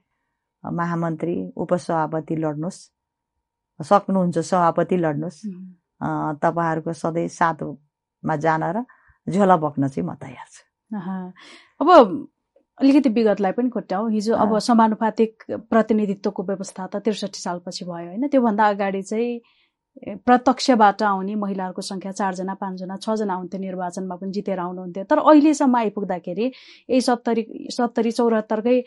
महामन्त्री उपसभापति लड्नुहोस्। सक्नुहुन्छ सभापति लड्नुहोस्। तपाईँहरूको सधैँ साथमा जान र झोला बोक्न चाहिँ म तयार छु। अब अलिकति विगतलाई पनि खोट्याउ हिजो अब समानुपातिक प्रतिनिधित्वको व्यवस्था त त्रिसठी सालपछि भयो होइन। त्योभन्दा अगाडि चाहिँ प्रत्यक्षबाट आउने महिलाहरूको सङ्ख्या चारजना पाँचजना छजना हुन्थ्यो निर्वाचनमा पनि जितेर आउनुहुन्थ्यो। तर अहिलेसम्म आइपुग्दाखेरि यही सत्तरी सत्तरी चौरात्तरकै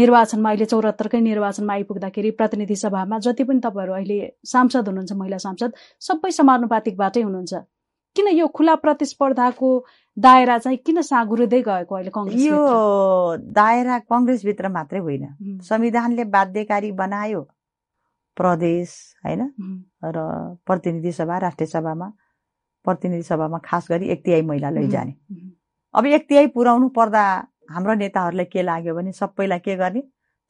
निर्वाचनमा अहिले चौरात्तरकै निर्वाचनमा आइपुग्दाखेरि प्रतिनिधि सभामा जति पनि तपाईँहरू अहिले सांसद हुनुहुन्छ महिला सांसद सबै समानुपातिकबाटै हुनुहुन्छ। किन यो खुला प्रतिस्पर्धाको दायरा चाहिँ किन साँगुरिँदै गएको अहिले कङ्ग्रेस यो दायरा कङ्ग्रेसभित्र मात्रै होइन। संविधानले बाध्यकारी बनायो प्रदेश होइन? र प्रतिनिधि सभा राष्ट्रिय सभामा प्रतिनिधि सभामा खास गरी एक तिहाई महिला लैजाने। अब एक तिहाई पुर्याउनु पर्दा हाम्रो नेताहरूलाई के लाग्यो भने सबैलाई के गर्ने?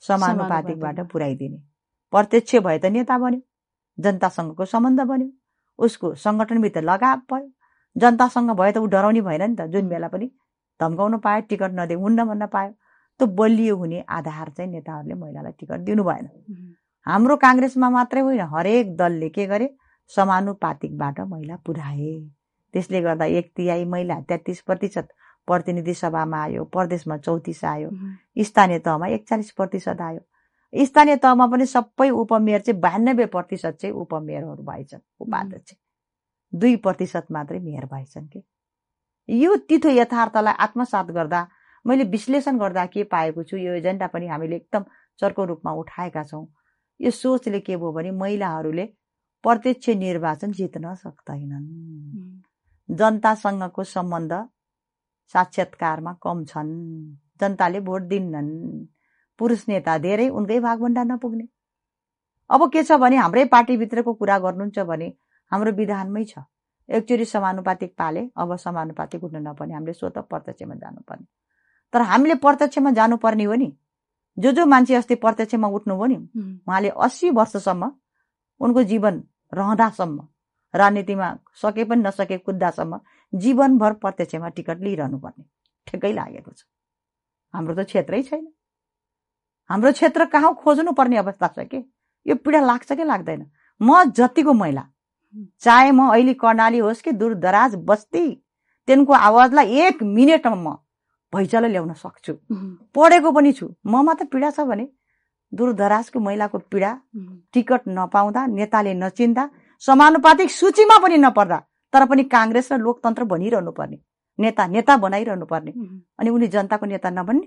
समानुपातिकबाट पुर्याइदिने। प्रत्यक्ष भए त नेता बन्यो जनतासँगको सम्बन्ध बन्यो उसको सङ्गठनभित्र लगाव भयो। जनतासँग भयो त ऊ डराउने भएन नि त जुन बेला पनि। धम्काउनु पायो टिकट नदे हुन्न भन्न पायो। त्यो बलियो हुने आधार चाहिँ नेताहरूले महिलालाई टिकट दिनु भएन। हाम्रो काङ्ग्रेसमा मात्रै होइन हरेक दलले के गरे समानुपातिकबाट महिला पुर्याए त्यसले गर्दा एक तिहाई महिला तेत्तिस प्रतिशत प्रतिनिधि सभामा आयो प्रदेशमा चौतिस आयो स्थानीय तहमा एकचालिस प्रतिशत आयो। स्थानीय तहमा पनि सबै उपमेयर चाहिँ बयानब्बे प्रतिशत चाहिँ उपमेयरहरू भएछन् उपाध्यक्ष। दुई प्रतिशत मात्रै मेयर भएछन् कि? यो तिथो यथार्थलाई आत्मसात गर्दा मैले विश्लेषण गर्दा के पाएको छु यो एजेन्डा पनि हामीले एकदम चर्को रूपमा उठाएका छौँ। यो सोचले के भयो भने महिलाहरूले प्रत्यक्ष निर्वाचन जित्न सक्दैनन्। जनतासँगको सम्बन्ध साक्षात्कारमा कम छन्। जनताले भोट दिन्नन्। पुरुष नेता धेरै उनकै भागभन्डा नपुग्ने। अब के छ भने हाम्रै पार्टीभित्रको कुरा गर्नुहुन्छ भने हाम्रो विधानमै छ। एकचोटि समानुपातिक पाले अब समानुपातिक उठ्नु नपर्ने हामीले स्वत प्रत्यक्षमा जानुपर्ने। तर हामीले प्रत्यक्षमा जानुपर्ने हो नि। जो जो मान्छे अस्ति प्रत्यक्षमा उठ्नुभयो नि उहाँले अस्सी वर्षसम्म उनको जीवन रहँदासम्म राजनीतिमा सके पनि नसके कुद्दासम्म जीवनभर प्रत्यक्षमा टिकट लिइरहनु पर्ने ठिकै लागेको छ। हाम्रो त क्षेत्रै छैन। हाम्रो क्षेत्र कहाँ खोज्नु पर्ने अवस्था छ कि? यो पीडा लाग्छ कि लाग्दैन? म जतिको महिला चाहे म अहिले कर्णाली होस् कि दूर दराज बस्ती तिनको आवाजलाई एक मिनटमा म भैँचालो ल्याउन सक्छु। पढेको पनि छु। ममा त पीडा छ भने दूरदराजको महिलाको पीडा टिकट नपाउँदा नेताले नचिन्दा समानुपातिक सूचीमा पनि नपर्दा तर पनि काङ्ग्रेस र लोकतन्त्र भनिरहनु पर्ने नेता नेता बनाइरहनु पर्ने अनि उनी जनताको नेता नबन्ने।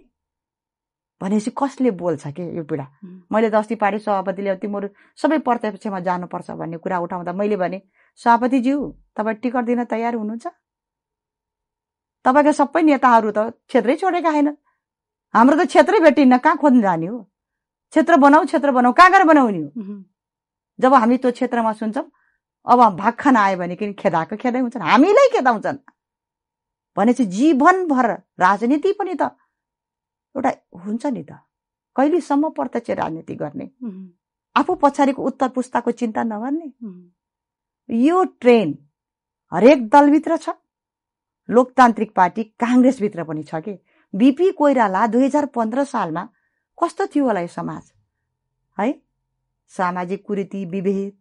भनेपछि कसले बोल्छ कि यो पीडा मैले त अस्ति पार्टी सभापतिले तिमीहरू सबै प्रत्यक्षमा जानुपर्छ भन्ने कुरा उठाउँदा मैले भने सभापतिज्यू तपाईँ टिकट दिन तयार हुनुहुन्छ? तपाईँका सबै नेताहरू त क्षेत्रै छोडेका छैन हाम्रो त क्षेत्रै भेटिन्न कहाँ खोज्नु जाने हो? क्षेत्र बनाऊ क्षेत्र बनाऊ कहाँ गएर बनाउने हो? जब हामी त्यो क्षेत्रमा सुन्छौँ अब भाग खान आयो भने किन खेदाएको खेदाइ हुन्छन्? हामीलाई खेदाउँछन्। भनेपछि जीवनभर राजनीति पनि त एउटा हुन्छ नि त। कहिलेसम्म प्रत्यक्ष राजनीति गर्ने? आफू पछाडिको उत्तर पुस्ताको चिन्ता नगर्ने? यो ट्रेन हरेक दलभित्र छ। लोकतान्त्रिक पार्टी काङ्ग्रेसभित्र पनि छ कि? बिपी कोइराला दुई हजार पन्ध्र सालमा कस्तो थियो होला यो समाज? है? सामाजिक कुरीति विभेद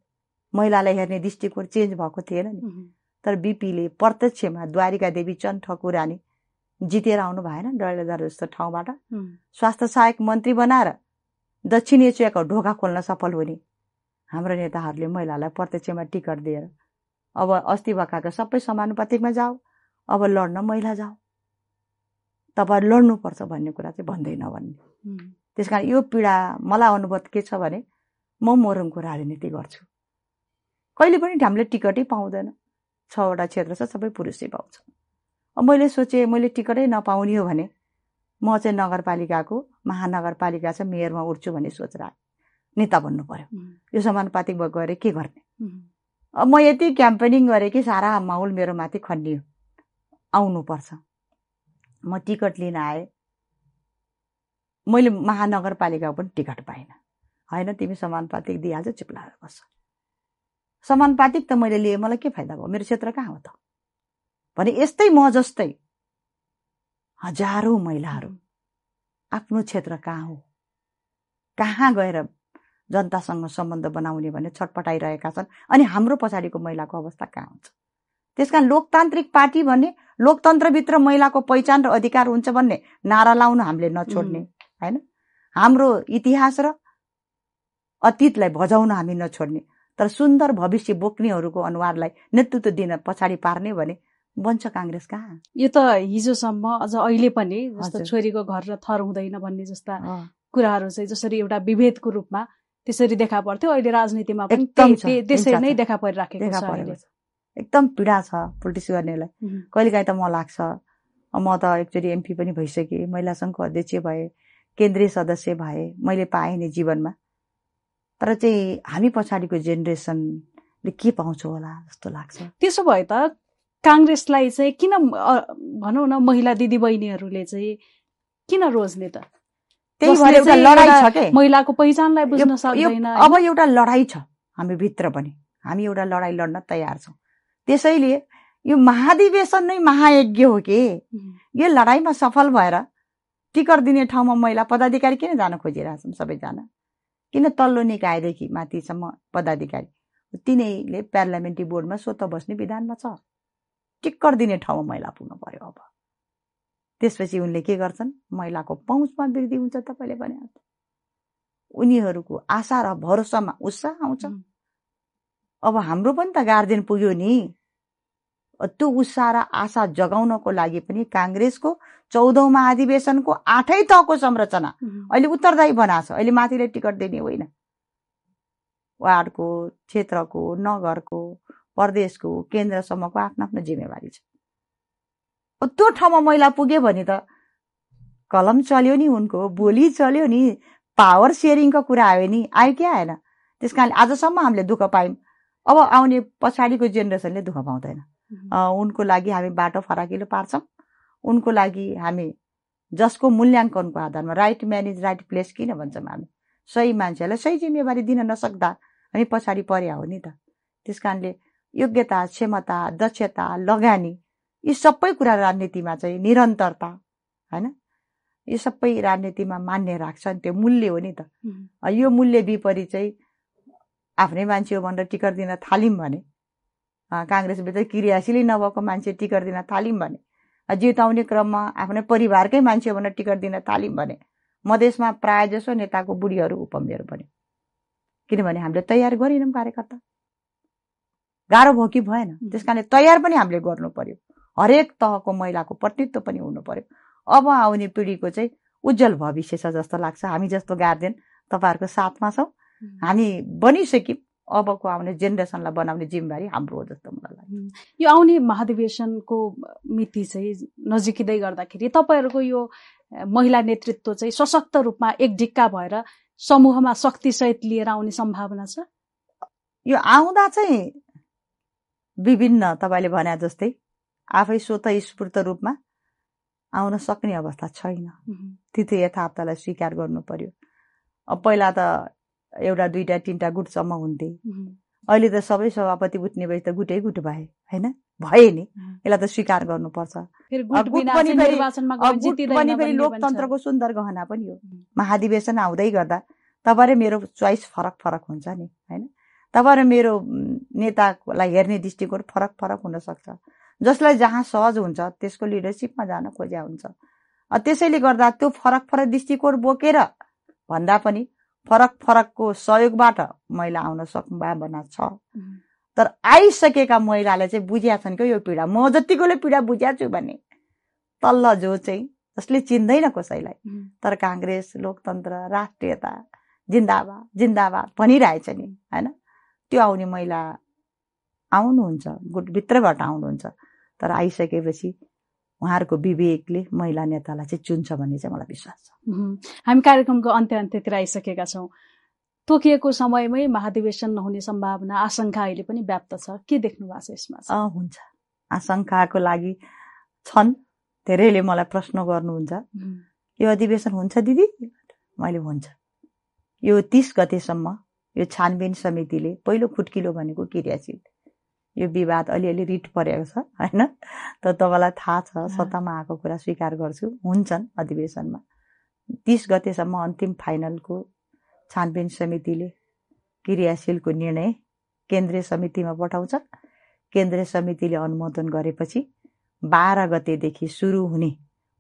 महिलालाई हेर्ने दृष्टिकोण चेन्ज भएको थिएन नि। तर बिपीले प्रत्यक्षमा द्वारिका देवी चन्द ठकुरानी जितेर आउनु भएन डडेलदार जस्तो ठाउँबाट स्वास्थ्य सहायक मन्त्री बनाएर दक्षिण एसियाको ढोका खोल्न सफल हुने। हाम्रो नेताहरूले महिलालाई प्रत्यक्षमा टिकट दिएर अब अस्ति भएका सबै समानुपातिकमा जाऊ अब लड्न महिला जाऊ। तपाईँ लड्नुपर्छ भन्ने कुरा चाहिँ भन्दैन भन्ने। त्यस कारण यो पीडा मलाई अनुभव के छ भने म मोरङको राजनीति गर्छु। कहिले पनि हामीले टिकटै पाउँदैन। छवटा क्षेत्र छ सबै पुरुषै पाउँछ। मैले सोचेँ मैले टिकटै नपाउने हो भने म चाहिँ नगरपालिकाको महानगरपालिका चाहिँ मेयरमा उठ्छु भन्ने सोच राखेँ। नेता बन्नु पर्यो यो समानुपातिक गएर के गर्ने? अब म यति क्याम्पेनिङ गरेँ कि सारा माहौल मेरो माथि खनियो आउनुपर्छ। म टिकट लिन आएँ। मैले महानगरपालिकाको पनि टिकट पाइनँ। होइन तिमी समानुपातिक दिइहाल्छ चुप लागेर बस्छ। समानुपातिक त मैले लिएँ मलाई के फाइदा भयो? मेरो क्षेत्र कहाँ हो त? भने यस्तै म जस्तै। हजारौँ महिलाहरू आफ्नो क्षेत्र कहाँ हो? कहाँ गएर जनतासँग सम्बन्ध बनाउने भने छटपटाइरहेका छन्? अनि हाम्रो पछाडिको महिलाको अवस्था कहाँ हुन्छ? त्यस कारण लोकतान्त्रिक पार्टी भन्ने लोकतन्त्रभित्र महिलाको पहिचान र अधिकार हुन्छ भन्ने नारा लाउन हामीले नछोड्ने होइन? हाम्रो इतिहास र अतीतलाई भजाउन हामी नछोड्ने तर सुन्दर भविष्य बोक्नेहरूको अनुहारलाई नेतृत्व दिन पछाडि पार्ने भने बन्छ काङ्ग्रेस कहाँ यो त हिजोसम्म अझ अहिले पनि जस्तो छोरीको घर र थर हुँदैन भन्ने जस्ता कुराहरू चाहिँ जसरी एउटा विभेदको रूपमा त्यसरी देखा पर्थ्यो। अहिले राजनीतिमा पनि त्यसरी नै देखा परिराखेको छ एकदम पीडा छ पोलिटिक्स गर्नेलाई कहिलेकाहीँ त म लाग्छ म त एकचोटि एमपी पनि भइसकेँ महिला सङ्घको अध्यक्ष भए केन्द्रीय सदस्य भए मैले पाएँ नि जीवनमा। तर चाहिँ हामी पछाडिको जेनेरेसनले के पाउँछौँ होला जस्तो लाग्छ। त्यसो भए त काङ्ग्रेसलाई चाहिँ किन भनौँ न महिला दिदीबहिनीहरूले चाहिँ किन रोज्ने त? त्यही भएर एउटा लडाइँ छ के? महिलाको पहिचानलाई बुझ्न सक्दैन। अब एउटा लडाइँ छ हामी भित्र पनि। हामी एउटा लडाइँ लड्न तयार छौँ। त्यसैले यो महाधिवेशन नै महायज्ञ हो कि? यो लडाइँमा सफल भएर टिकट दिने ठाउँमा महिला पदाधिकारी किन जान खोजिरहेछन् सबैजना? किन तल्लो निकायदेखि माथिसम्म पदाधिकारी? तिनैले पार्लियामेन्ट्री बोर्डमा स्वत बस्ने विधानमा छ। टिकट दिने ठाउँमा महिला पुग्नु पर्यो अब। त्यसपछि उनले के गर्छन्? महिलाको पहुँचमा वृद्धि हुन्छ तपाईँले भने उनीहरूको आशा र भरोसामा उत्साह आउँछ। अब हाम्रो पनि त गार्जेन पुग्यो नि। त्यो उत्साह र आशा जगाउनको लागि पनि काङ्ग्रेसको चौधौँ महाधिवेशनको आठै तहको संरचना। अहिले उत्तरदायी बनाएको छ। अहिले माथिले टिकट दिने होइन। वार्डको क्षेत्रको नगरको प्रदेशको केन्द्रसम्मको आफ्नो आफ्नो जिम्मेवारी छ। त्यो ठाउँमा महिला पुग्यो भने त कलम चल्यो नि उनको बोली चल्यो नि पावर सेयरिङको कुरा आयो नि आयो क्या आएन? त्यस कारणले आजसम्म हामीले दुःख पायौँ। अब आउने पछाडिको जेनेरेसनले दुःख पाउँदैन। उनको लागि हामी बाटो फराकिलो पार्छौँ। उनको लागि हामी जसको मूल्याङ्कनको आधारमा right man is right place किन भन्छौँ हामी? सही मान्छेहरूलाई सही जिम्मेवारी दिन नसक्दा हामी पछाडि पर्या हो नि त। त्यस कारणले योग्यता क्षमता दक्षता लगानी यी सबै कुरा राजनीतिमा चाहिँ निरन्तरता होइन? यो सबै राजनीतिमा मान्य राख्छन् त्यो मूल्य हो नि त। यो मूल्य विपरीत चाहिँ आफ्नै मान्छे हो भनेर टिकट दिन थाल्यौँ भने काङ्ग्रेसभित्र क्रियाशीलै नभएको मान्छे टिकट दिन थाल्यौँ भने जिताउने क्रममा आफ्नै परिवारकै मान्छे भनेर टिकट दिन थाल्यौँ भने मधेसमा प्रायः जसो नेताको बुढीहरू उपमेयर बन्यो किनभने हामीले तयार गरेनौँ कार्यकर्ता। गाह्रो भयो कि भएन। त्यस कारणले तयार पनि हामीले गर्नु पर्यो। हरेक तहको महिलाको प्रतित्व पनि हुनु पर्यो। अब आउने पिँढीको चाहिँ उज्जवल भविष्य छ जस्तो लाग्छ। हामी जस्तो गार्जेन तपाईँहरूको साथमा छौँ। हामी बनिसक्यौँ। अबको आउने जेनेरेसनलाई बनाउने जिम्मेवारी हाम्रो हो जस्तो मलाई लाग्छ। यो आउने महाधिवेशनको मिति चाहिँ नजिकिँदै गर्दाखेरि तपाईँहरूको यो महिला नेतृत्व चाहिँ सशक्त रूपमा एक ढिक्का भएर समूहमा शक्तिसहित लिएर आउने सम्भावना छ? यो आउँदा चाहिँ विभिन्न तपाईँले भने जस्तै आफै स्वतः स्फूर्त रूपमा आउन सक्ने अवस्था छैन। तिथि यथार्थलाई स्वीकार गर्नु पर्यो। अब पहिला त एउटा दुईवटा तिनवटा गुटसम्म हुन्थे। अहिले त सबै सभापति उठ्ने भए त गुटै गुट भए होइन? भए नि। यसलाई त स्वीकार गर्नुपर्छ। लोकतन्त्रको सुन्दर गहना पनि हो। महाधिवेशन आउँदै गर्दा तपाईँ मेरो चोइस फरक फरक हुन्छ नि होइन? तपाईँ मेरो नेतालाई हेर्ने दृष्टिकोण फरक फरक हुनसक्छ। जसलाई जहाँ सहज हुन्छ त्यसको लिडरसिपमा जान खोज्या हुन्छ। त्यसैले गर्दा त्यो फरक फरक दृष्टिकोण बोकेर भन्दा पनि फरक फरकको सहयोगबाट महिला आउन सम्भावना छ। तर आइसकेका महिलाले चाहिँ बुझिया छन् क्या यो पीडा म जतिकोले पीडा बुझिया छु भने तल्ल जो चाहिँ जसले चिन्दैन कसैलाई तर काङ्ग्रेस लोकतन्त्र राष्ट्रियता जिन्दाबाद जिन्दाबाद भनिरहेछ नि होइन? त्यो आउने महिला आउनुहुन्छ गुटभित्रबाट आउनुहुन्छ। तर आइसकेपछि उहाँहरूको विवेकले महिला नेतालाई चाहिँ चुन्छ भन्ने चाहिँ मलाई विश्वास छ। हामी कार्यक्रमको अन्त्य अन्त्यतिर आइसकेका छौँ। तोकिएको समयमै महाधिवेशन नहुने सम्भावना आशंका अहिले पनि व्याप्त छ। के देख्नु भएको छ यसमा? हुन्छ। आशंकाको लागि छन्। धेरैले मलाई प्रश्न गर्नुहुन्छ। यो अधिवेशन हुन्छ दिदी? मैले हुन्छ। यो तिस गतेसम्म यो छानबिन समितिले पहिलो खुट्किलो भनेको क्रियाशील। यो विवाद अलिअलि रिट परेको छ होइन? त तपाईँलाई थाहा छ सत्तामा आएको कुरा स्वीकार गर्छु। हुन्छन् अधिवेशनमा। तिस गतेसम्म अन्तिम फाइनलको छानबिन समितिले क्रियाशीलको निर्णय केन्द्रीय समितिमा पठाउँछ। केन्द्रीय समितिले अनुमोदन गरेपछि बाह्र गतेदेखि सुरु हुने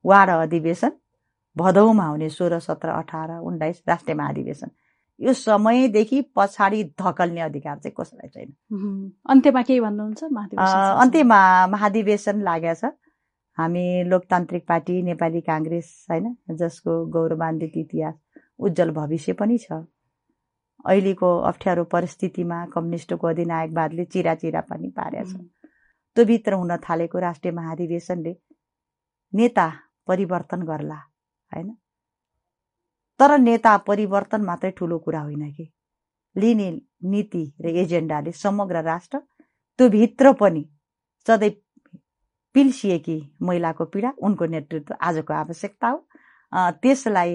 वार्ड अधिवेशन भदौमा हुने सोह्र सत्र अठार उन्नाइस राष्ट्रिय महाधिवेशन। यो समयदेखि पछाडि धकल्ने अधिकार चाहिँ कसैलाई छैन। अन्त्यमा केही भन्नुहुन्छ? अन्त्यमा महाधिवेशन लागेको छ। हामी लोकतान्त्रिक पार्टी नेपाली काङ्ग्रेस होइन जसको गौरवान्वित इतिहास उज्जवल भविष्य पनि छ। अहिलेको अप्ठ्यारो परिस्थितिमा कम्युनिस्टको अधिनायकवादले चिरा चिरा पनि पारेको छ। त्यो भित्र हुन थालेको राष्ट्रिय महाधिवेशनले नेता परिवर्तन गर्ला होइन? तर नेता परिवर्तन मात्रै ठुलो कुरा होइन कि? लिने नीति र एजेन्डाले समग्र राष्ट्र त्यो भित्र पनि सधैँ पिल्सिएकी महिलाको पीडा उनको नेतृत्व आजको आवश्यकता हो। त्यसलाई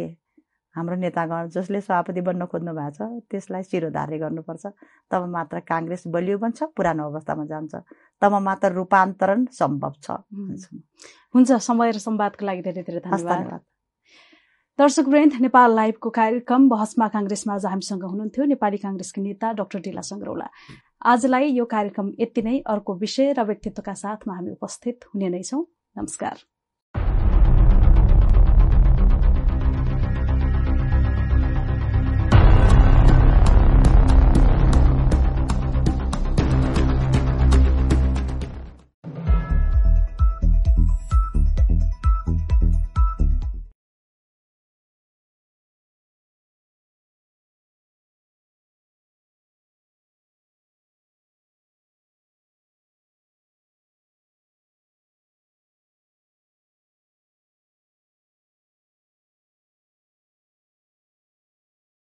हाम्रो नेतागण जसले सभापति बन्न खोज्नु भएको छ त्यसलाई शिरोधार्य गर्नुपर्छ। तब मात्र काङ्ग्रेस बलियो बन्छ पुरानो अवस्थामा जान्छ। तब मात्र रूपान्तरण सम्भव छ हुन्छ समय र संवादको लागि धेरै धेरै धन्यवाद। दर्शक वृन्द नेपाल लाइभको कार्यक्रम बहसमा काङ्ग्रेसमा आज हामीसँग हुनुहुन्थ्यो नेपाली काङ्ग्रेसका नेता डाक्टर डिला सङ्ग्रौला। आजलाई यो कार्यक्रम यति नै। अर्को विषय र व्यक्तित्वका साथमा हामी उपस्थित हुने नै छौँ। नमस्कार।